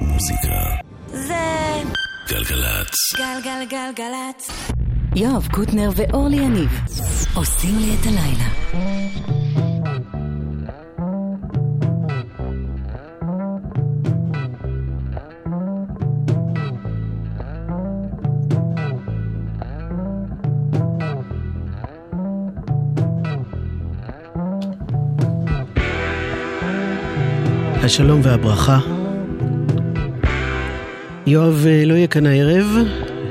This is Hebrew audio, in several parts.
מוזיקה. זה... גלגלצ. גלגלגלגלצ. יואב קוטנר ואורלי יניב עושים לי את הלילה. השלום והברכה יואב אה, לא יהיה כאן הערב,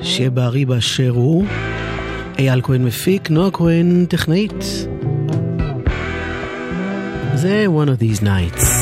שיהיה בארי באשר הוא. אייל כהן מפיק, נועה כהן טכנאית. זה one of these nights.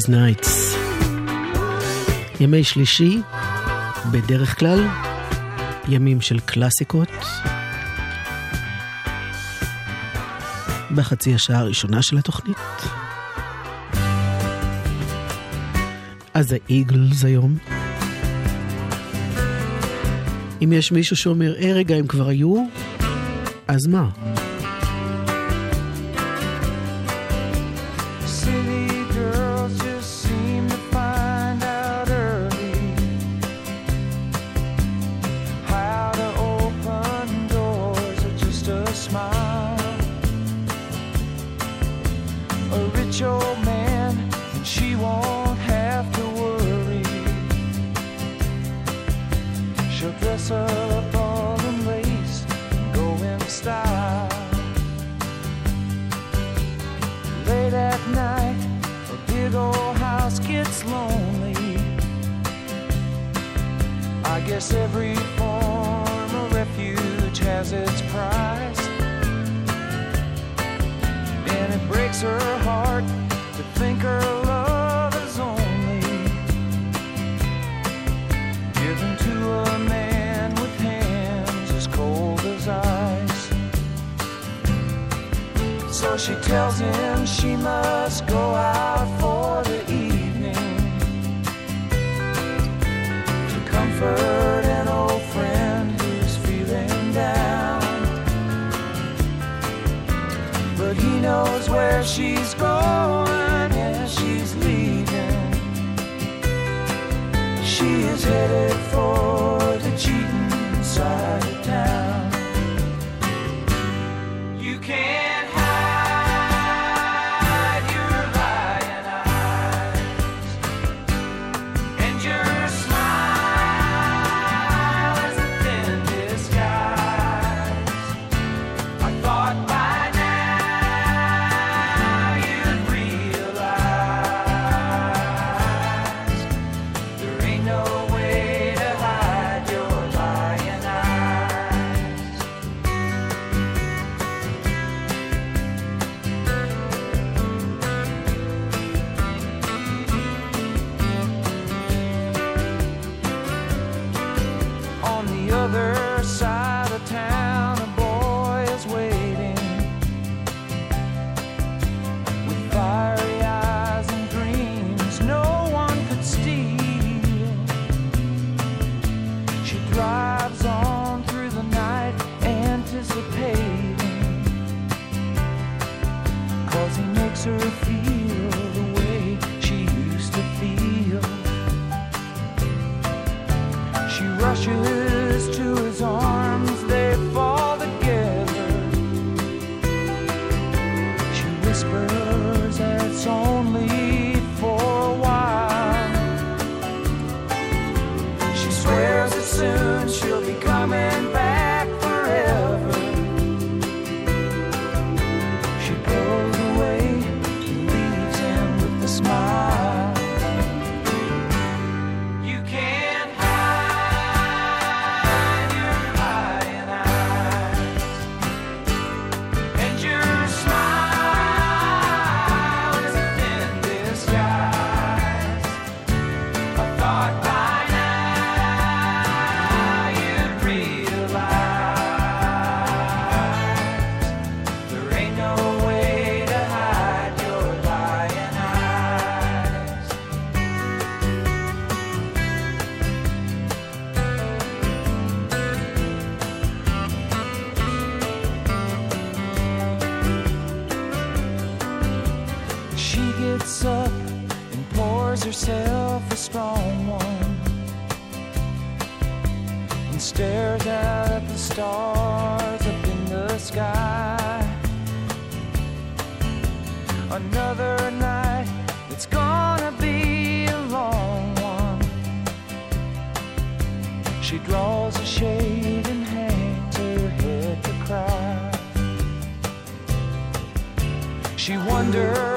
These Nights. ימי שלישי, בדרך כלל, ימים של קלאסיקות. בחצי השעה הראשונה של התוכנית. אז האיגלס היום. אם יש מישהו שאומר, אה רגע, הם כבר היו, אז מה? old man, and she won't have to worry. She'll dress up all in lace and go in style. Late at night, a big old house gets lonely. I guess every form of refuge has its she tells him she must go out for the evening to comfort an old friend who's feeling down. But he knows where she's going, yeah, she's leaving. She is headed for. another night. It's gonna be a long one. She draws a shade and hangs her head to cry. She wonders.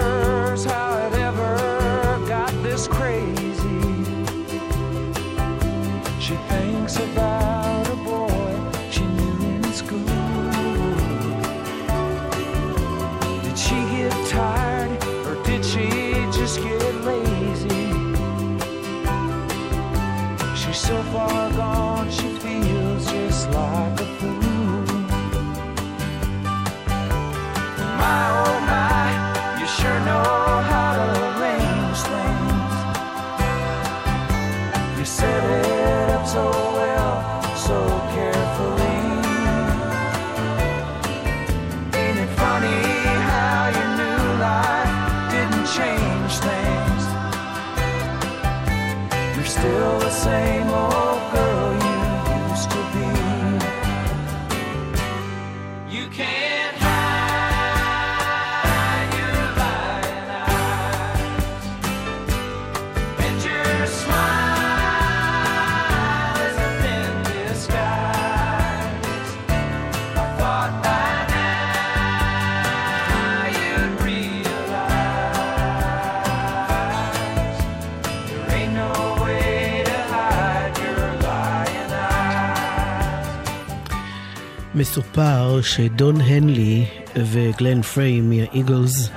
מסופר שדון הנלי וגלן פריי מהאיגלס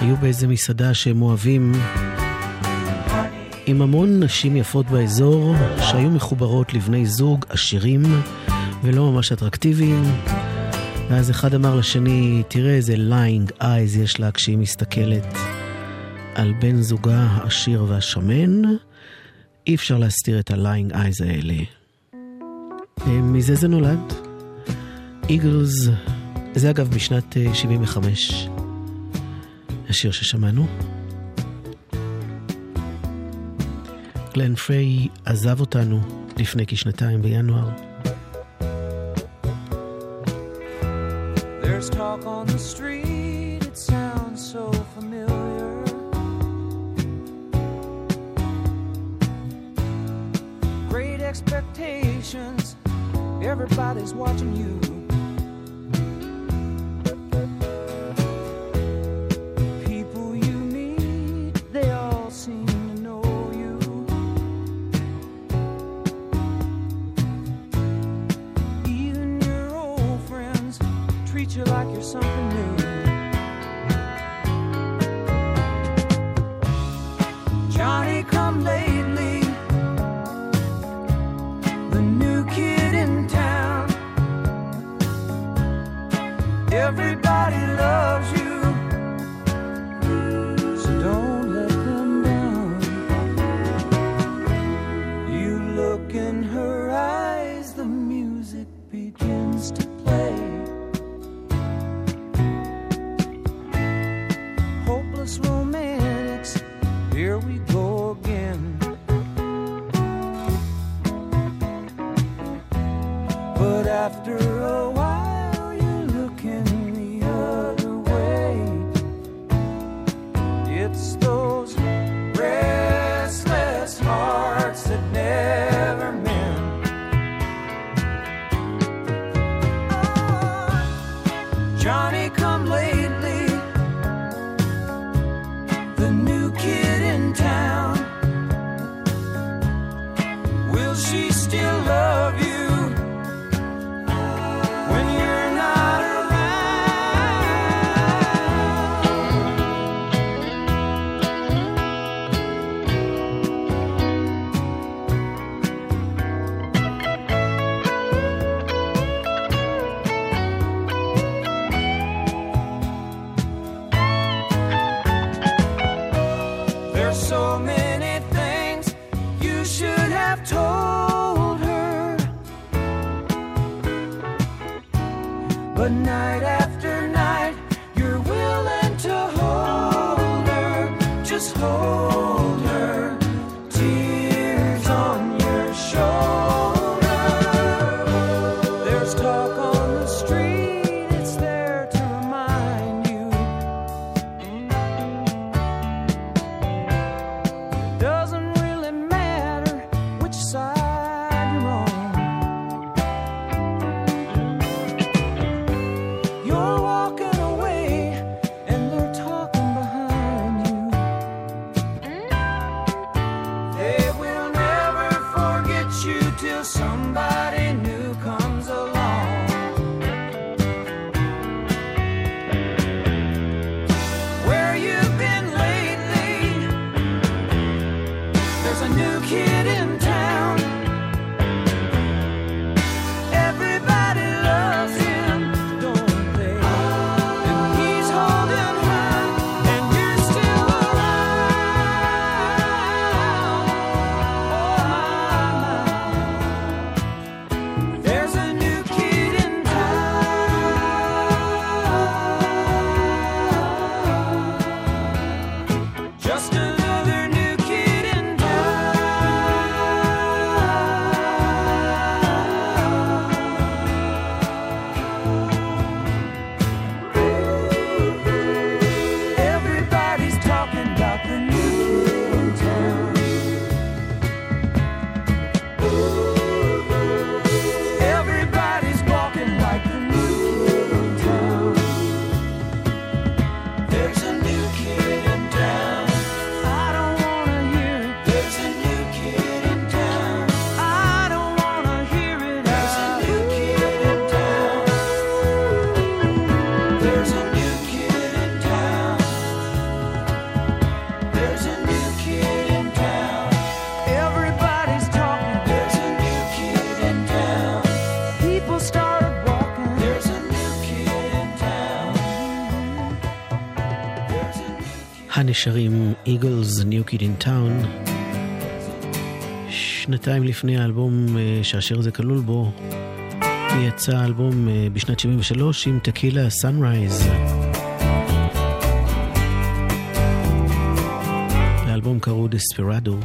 היו באיזה מסעדה שהם אוהבים עם המון נשים יפות באזור שהיו מחוברות לבני זוג עשירים ולא ממש אטרקטיביים. ואז אחד אמר לשני, תראה איזה lyin' eyes יש לה כשהיא מסתכלת על בן זוגה העשיר והשמן. אי אפשר להסתיר את ה lyin' eyes האלה. מזה זה נולד. איגלס, זה אגב בשנת 75, השיר ששמענו. גלן פריי עזב אותנו לפני כשנתיים בינואר. There's talk on the street, it sounds so familiar. Great expectations, everybody's watching you. Night after night, you're willing to hold her, just hold Town. שנתיים לפני האלבום אה, שהשיר הזה כלול בו, יצא אלבום אה, בשנת 73 עם Tequila Sunrise. לאלבום קראו Desperado.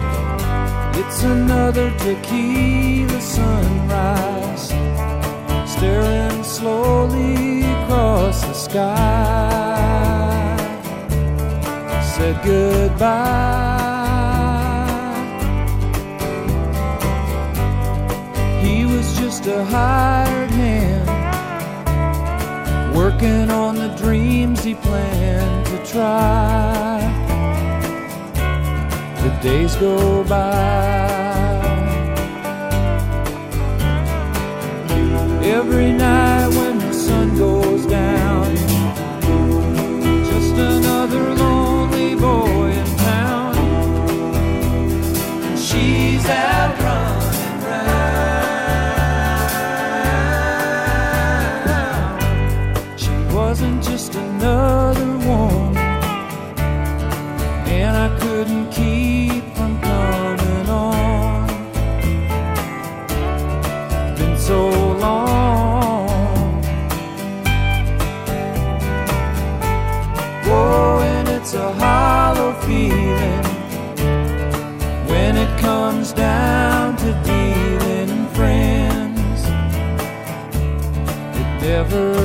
It's another tequila sunrise, staring slowly across the sky. Said goodbye. A hired hand, working on the dreams he planned to try the days go by. Every night when the sun goes never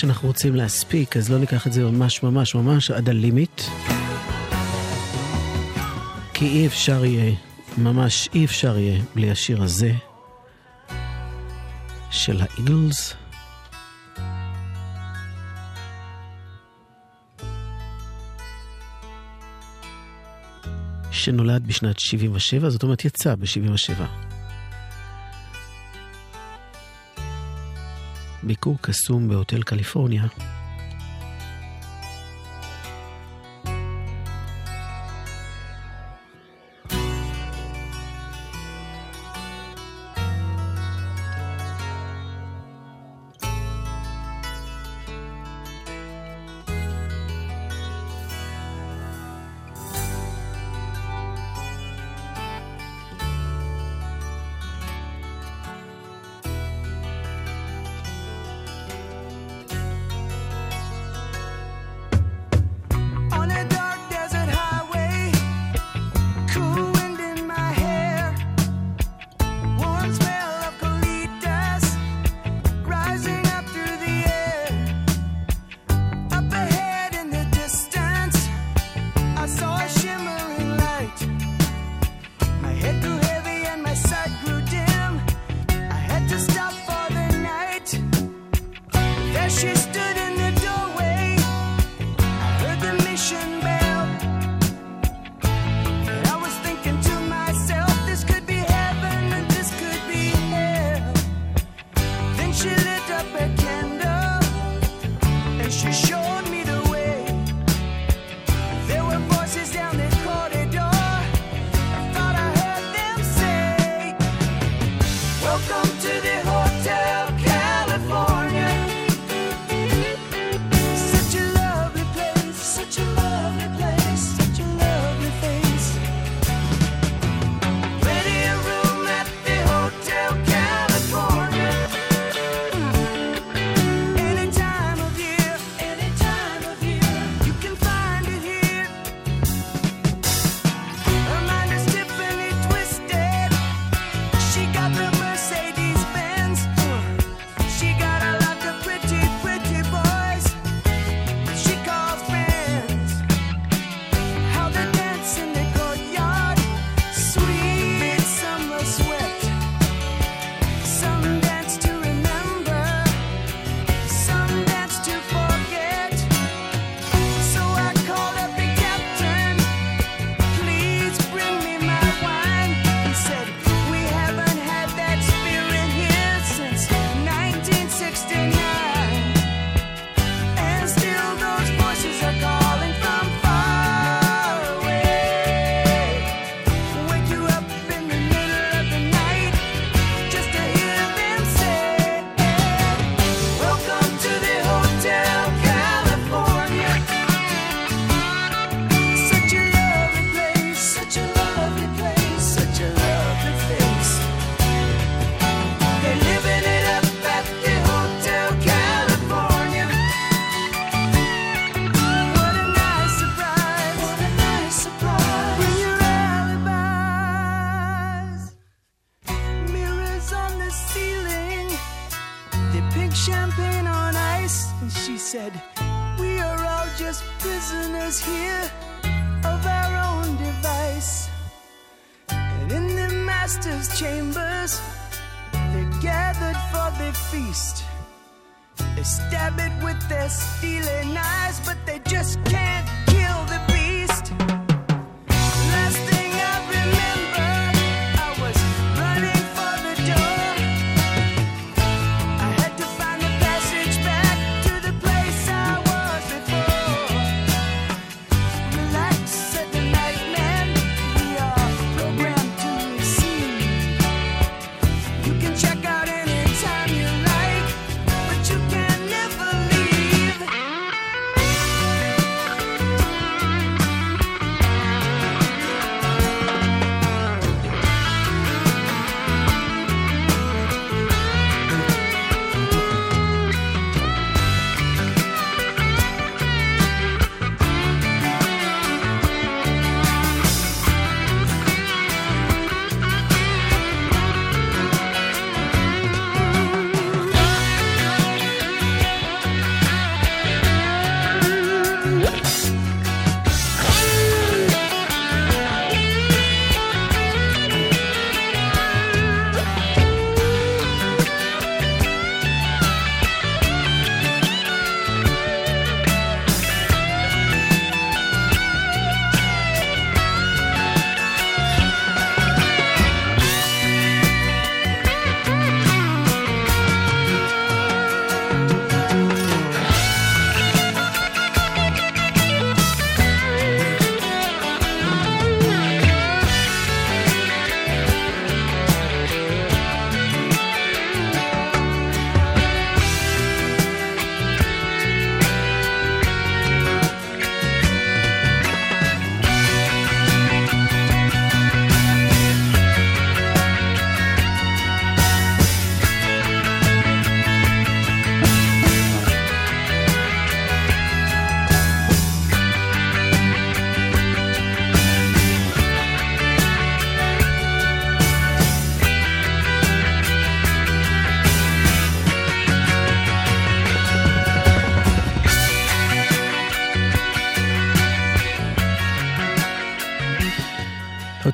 שאנחנו רוצים להספיק, אז לא ניקח את זה ממש ממש ממש עד הלימיט. כי אי אפשר יהיה, ממש אי אפשר יהיה, בלי השיר הזה של האיגלס. שנולד בשנת 77, זאת אומרת יצא ב-77. ביקור קסום בהוטל קליפורניה.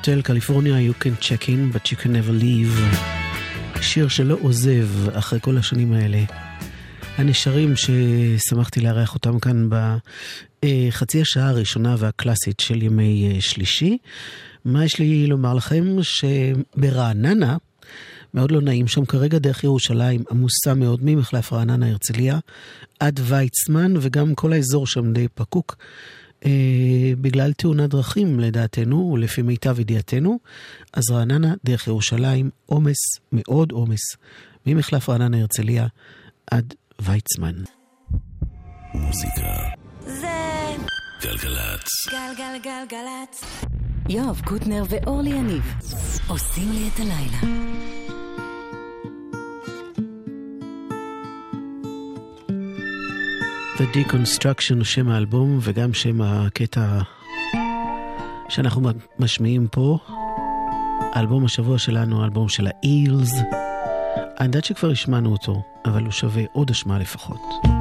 הוטל קליפורניה, You can check in, but you can never leave. שיר שלא עוזב אחרי כל השנים האלה. הנשרים ששמחתי לארח אותם כאן בחצי השעה הראשונה והקלאסית של ימי אה, שלישי. מה יש לי לומר לכם? שברעננה, מאוד לא נעים שם כרגע, דרך ירושלים עמוסה מאוד ממחלף רעננה הרצליה עד ויצמן, וגם כל האזור שם די פקוק. אה, בגלל תאונת דרכים לדעתנו, ולפי מיטב ידיעתנו, אז רעננה דרך ירושלים עומס, מאוד עומס, ממחלף רעננה הרצליה עד ויצמן. מוזיקה. זה גלגלצ. גלגלגלגלצ. יואב קוטנר ואורלי יניב עושים לי את הלילה. The Deconstruction, שם האלבום וגם שם הקטע שאנחנו משמיעים פה. האלבום השבוע שלנו, האלבום של האילס. אני יודעת שכבר השמענו אותו, אבל הוא שווה עוד השמעה לפחות.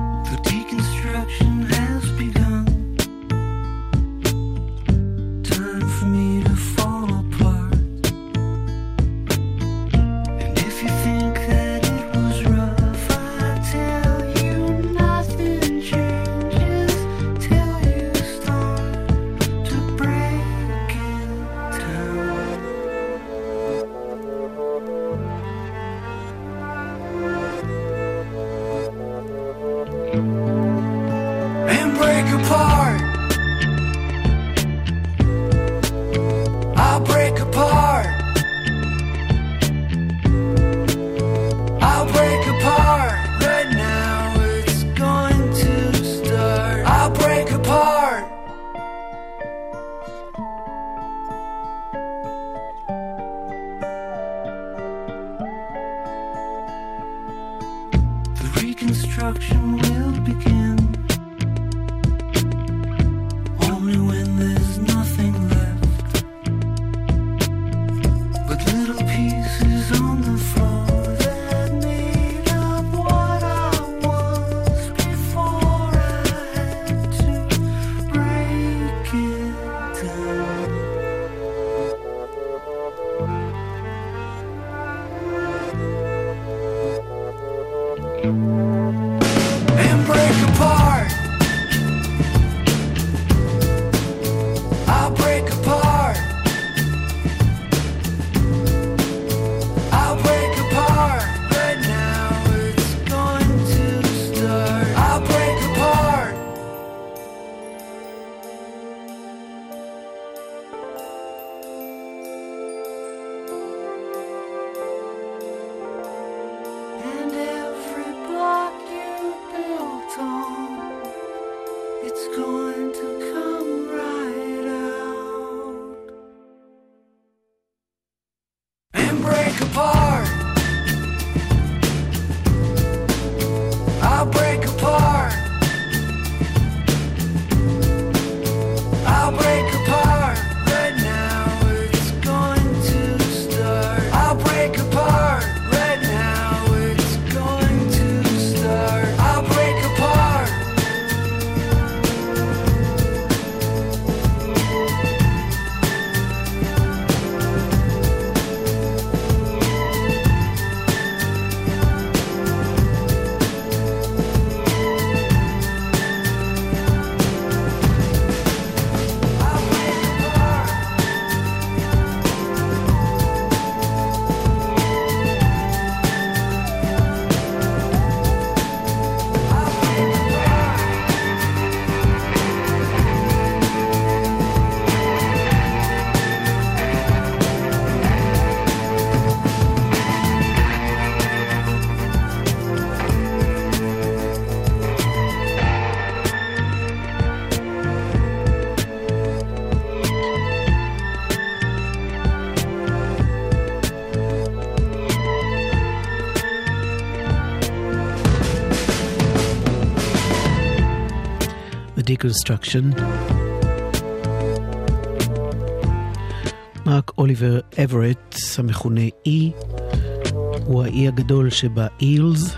Deconstruction. מרק אוליבר אברט, המכונה אי, הוא האי הגדול שבאילס.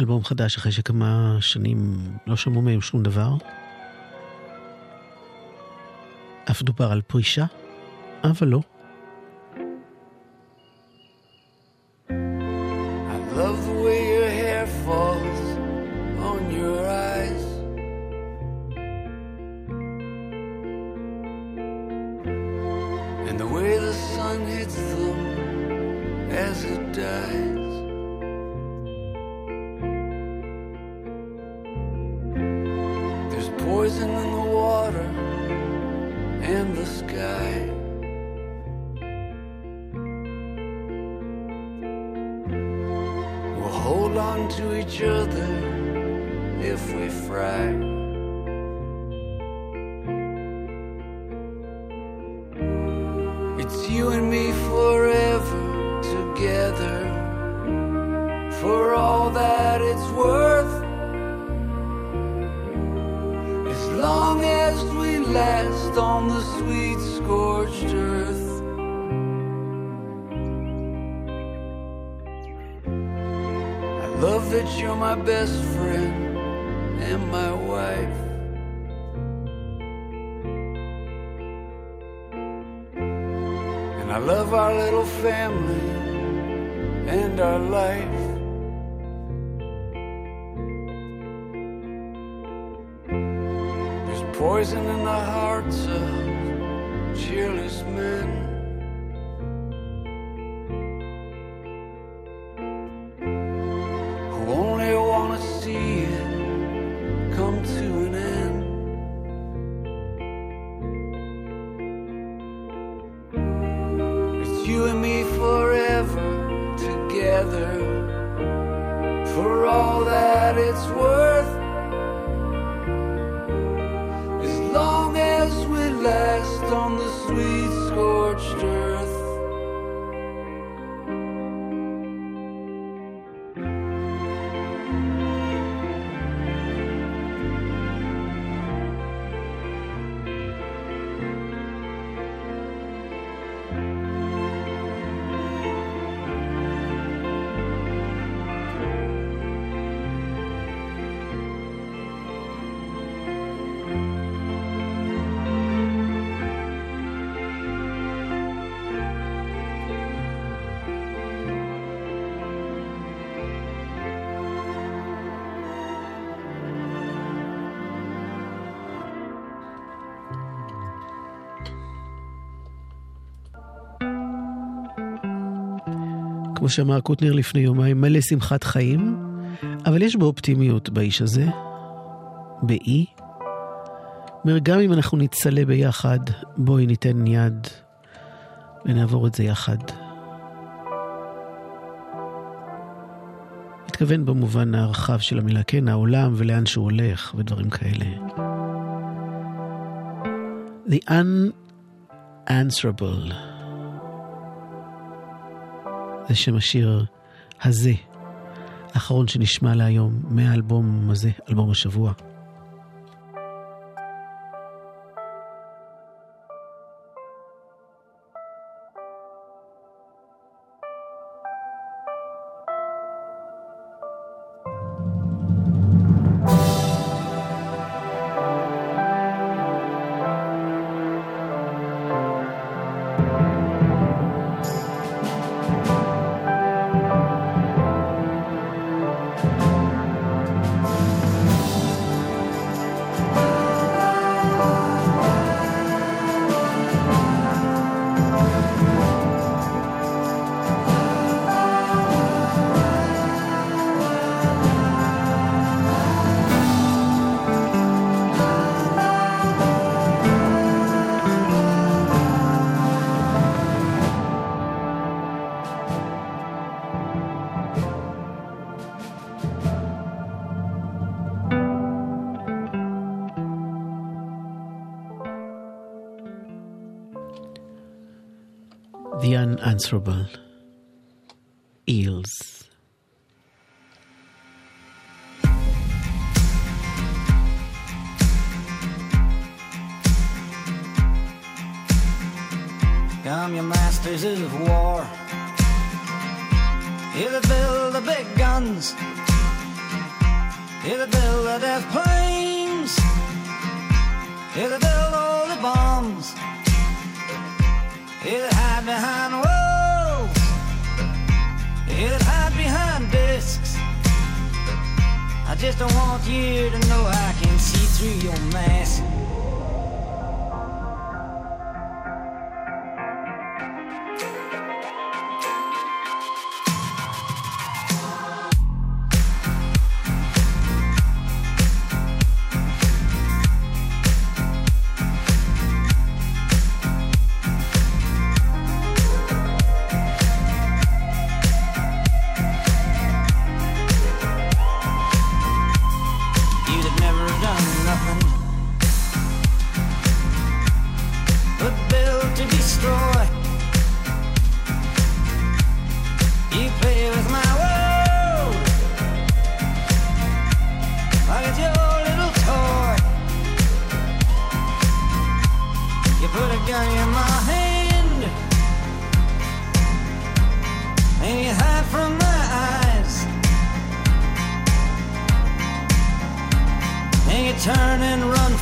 אלבום חדש אחרי שכמה שנים לא שמעו מהם שום דבר. אף דובר על פרישה, אבל לא. Best friend and my wife. And I love our little family and our life. There's poison in the hearts of cheerless men. כמו שאמר קוטנר לפני יומיים, מלא שמחת חיים, אבל יש בו אופטימיות באיש הזה, באי. אומר, גם אם אנחנו נצלה ביחד, בואי ניתן יד ונעבור את זה יחד. מתכוון במובן הרחב של המילה, כן, העולם ולאן שהוא הולך ודברים כאלה. The unanswerable. זה שם השיר הזה, האחרון שנשמע להיום מהאלבום הזה, אלבום השבוע. The unanswerable. Eels. Come, your masters of war. Here that build the big guns, Here they build the death planes. Yeah, they build all the bombs. They hide behind walls. They hide behind desks. I just don't want you to know I can see through your mask.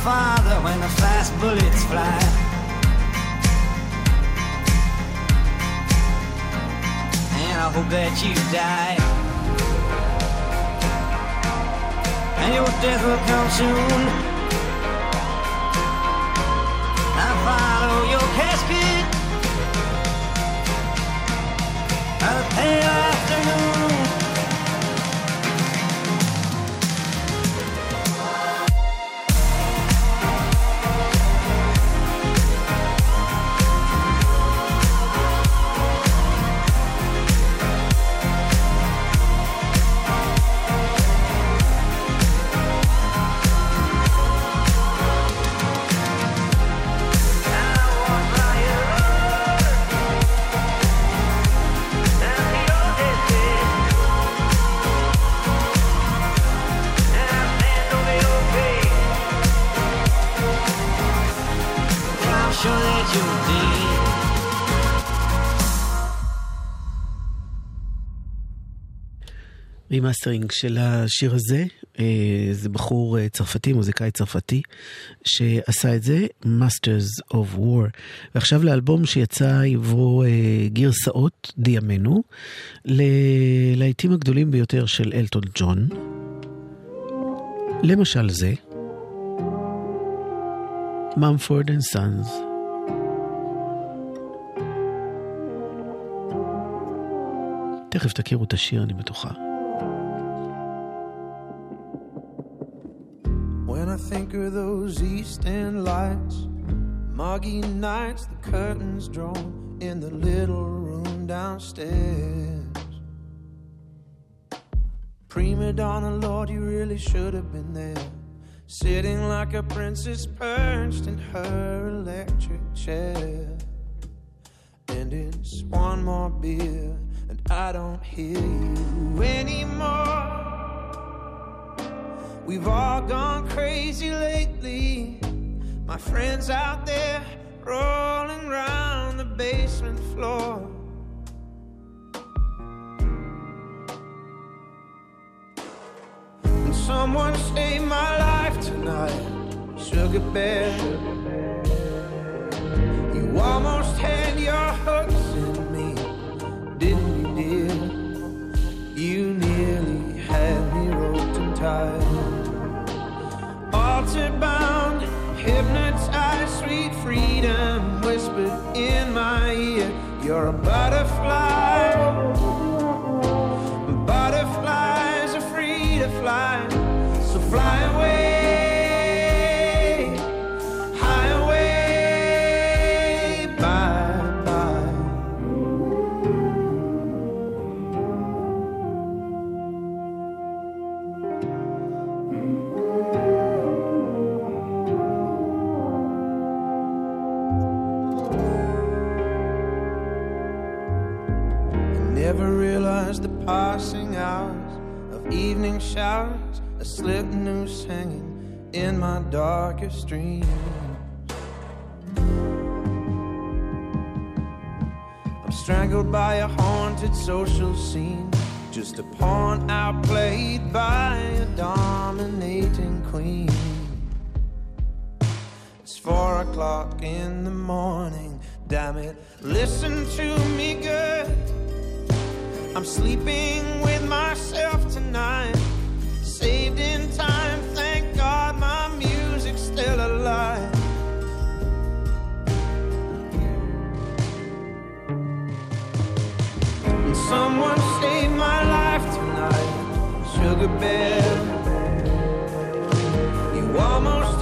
Farther when the fast bullets fly. And I hope that you die. And your death will come soon. I follow your casket. By the remastering של השיר הזה, אה, זה בחור אה, צרפתי, מוזיקאי צרפתי, שעשה את זה, Masters of War. ועכשיו לאלבום שיצא עברו אה, גרסאות דיאמנו, ללהיטים הגדולים ביותר של אלטון ג'ון. למשל זה, Mumford and Sons. תכף תכירו את השיר, אני בטוחה. I think of those East End lights, muggy nights, the curtains drawn in the little room downstairs. Prima donna, Lord, you really should have been there. Sitting like a princess perched in her electric chair. And it's one more beer, and I don't hear you anymore. We've all gone crazy lately. My friends out there rolling round the basement floor. And someone saved my life tonight, Sugar Bear. You almost had your hooks in me, didn't you, dear? You nearly had me roped and tied. Altar bound, hypnotized, sweet freedom whispered in my ear. You're a butterfly. Never realized the passing hours of evening showers, a slip noose hanging in my darkest dreams. I'm strangled by a haunted social scene, just a pawn outplayed by a dominating queen. It's four o'clock in the morning, damn it, listen to me good. I'm sleeping with myself tonight, saved in time, thank God my music's still alive. And someone saved my life tonight, sugar bear. You almost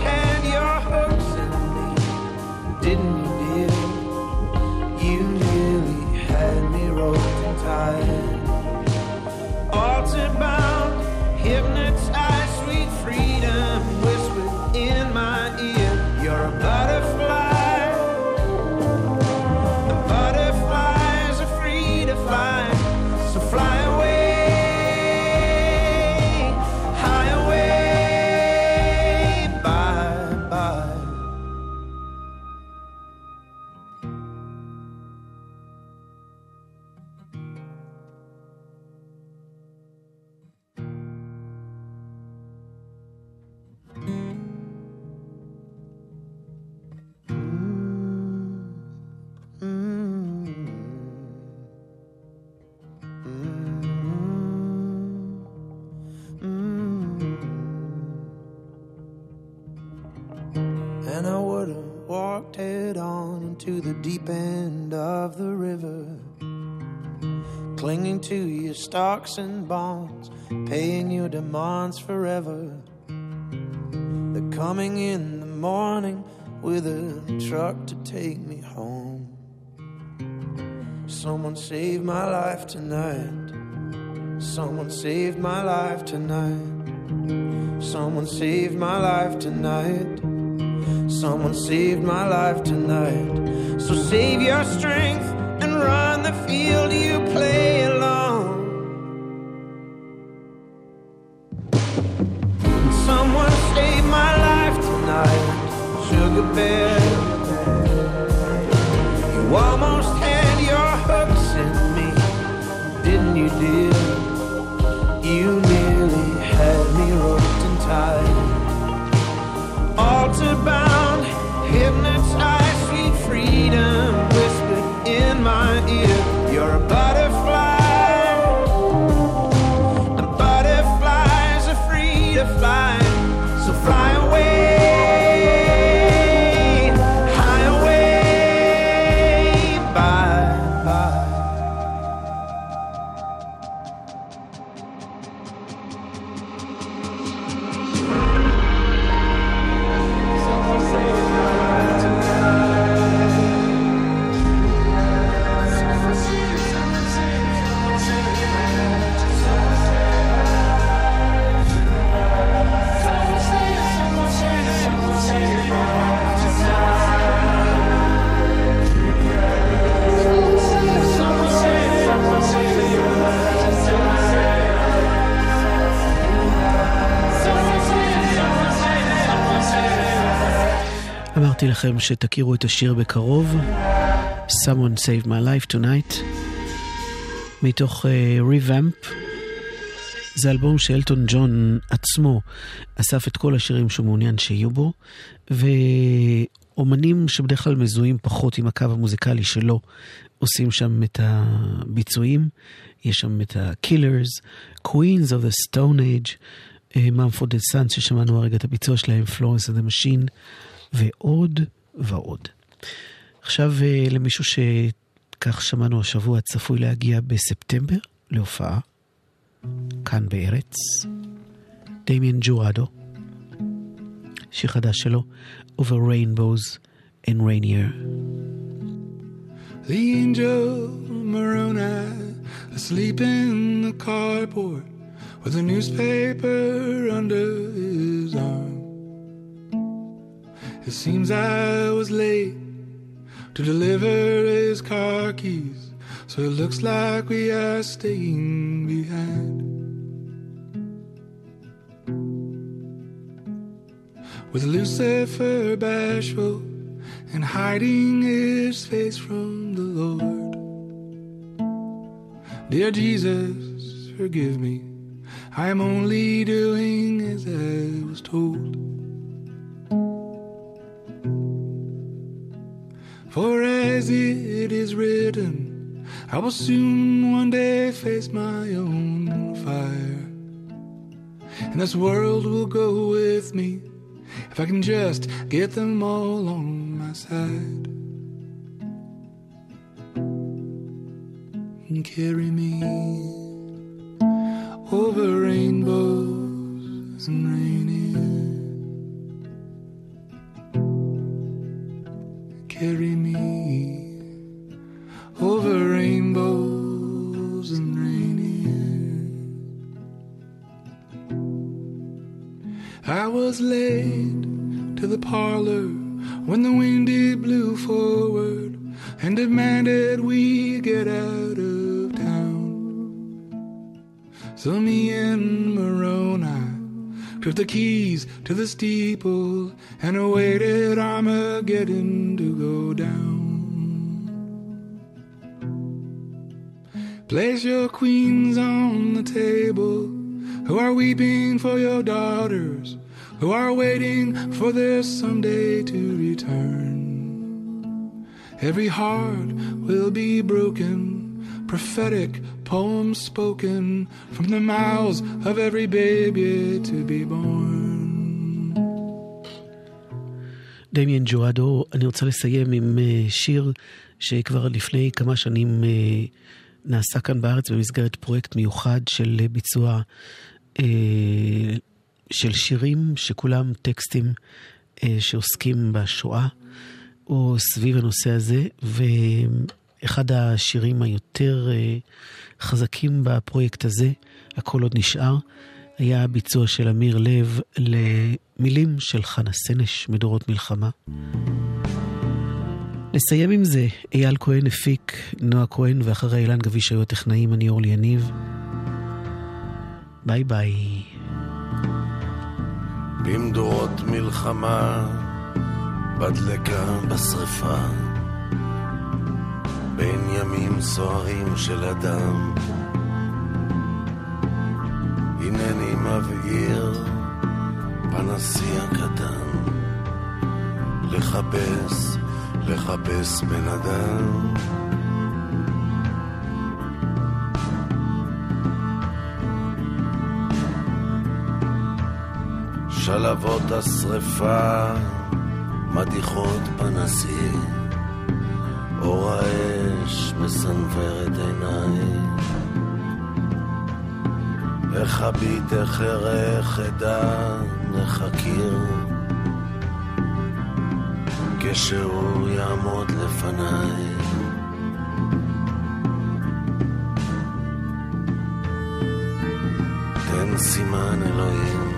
into the deep end of the river, clinging to your stocks and bonds, paying your demands forever. They're coming in the morning with a truck to take me home. Someone saved my life tonight. Someone saved my life tonight. Someone saved my life tonight. Someone saved my life tonight. So save your strength and run the field you play לכם שתכירו את השיר בקרוב, Someone Saved My Life Tonight, מתוך uh, Revamp. זה אלבום שאלטון ג'ון עצמו אסף את כל השירים שהוא מעוניין שיהיו בו, ואומנים שבדרך כלל מזוהים פחות עם הקו המוזיקלי שלו, עושים שם את הביצועים. יש שם את ה-Killers, Queens of the Stone Age, Mumford and Sons ששמענו הרגע את הביצוע שלהם, Florence and the Machine, ועוד ועוד. עכשיו אה, למישהו שכך שמענו השבוע צפוי להגיע בספטמבר להופעה, כאן בארץ, דמיאן ג'וראדו, שיר חדש שלו, Over Rainbows and Rainier. The angel Moroni asleep in the carport with a newspaper under his arm. It seems I was late to deliver his car keys, so it looks like we are staying behind. With Lucifer bashful and hiding his face from the Lord. Dear Jesus, forgive me. I am only doing as I was told. For as it is written, I will soon one day face my own fire. And this world will go with me if I can just get them all on my side. And carry me over rainbows and rainy. Carry me over rainbows and rainy. I was late to the parlor when the windy blew forward and demanded we get out of town. So me and took the keys to the steeple and awaited Armageddon to go down. Place your queens on the table who are weeping for your daughters, who are waiting for their someday to return. Every heart will be broken, prophetic poems spoken from the mouths of every baby to be born. דמיאן ג'ואדו, אני רוצה לסיים עם אה, שיר שכבר לפני כמה שנים אה, נעשה כאן בארץ במסגרת פרויקט מיוחד של ביצוע אה, של שירים שכולם טקסטים שעוסקים בשואה או סביב הנושא הזה, ואחד השירים היותר אה, חזקים בפרויקט הזה, הכל עוד נשאר, היה ביצוע של אמיר לב למילים של חנה סנש מדורות מלחמה. נסיים עם זה, אייל כהן הפיק, נועה כהן ואחרי אילן גביש היו הטכנאים, אני אורלי יניב. ביי ביי. במדורות מלחמה, בדלקה בשרפה, בין ימים סוערים של אדם. הנני מבעיר פנסי הקטן, לחפש, לחפש בן אדם. שלבות השרפה מדיחות פנסי, אור האש מסנוור את עיניי. איך אביט, איך ארך אדע, איך אכיר, כשהוא יעמוד לפניי. תן סימן אלוהים,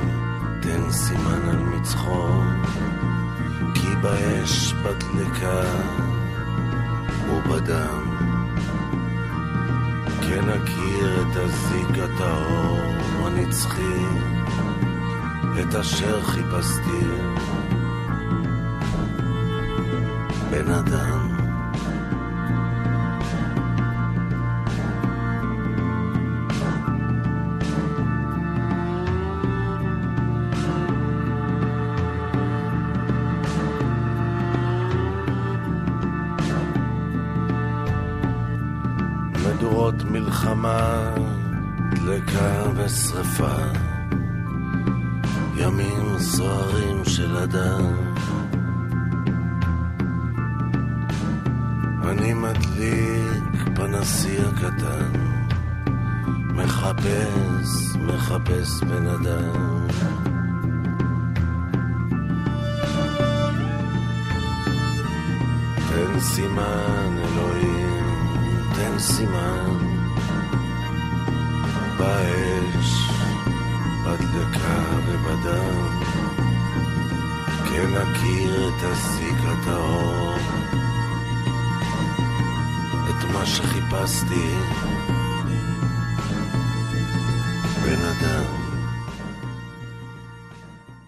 תן סימן על מצחו, כי באש, בדלקה ובדם, כן אכיר את הזיק הטהור הנצחי, את אשר חיפשתי, בן אדם. דלקה ושרפה, ימים סוערים של אדם. אני מדליק פנסי הקטן, מחפש, מחפש בן אדם. תן סימן אלוהים, תן סימן באש, בדלקה ובדם, כן אכיר את הזיק הטהור, את מה שחיפשתי, בן אדם.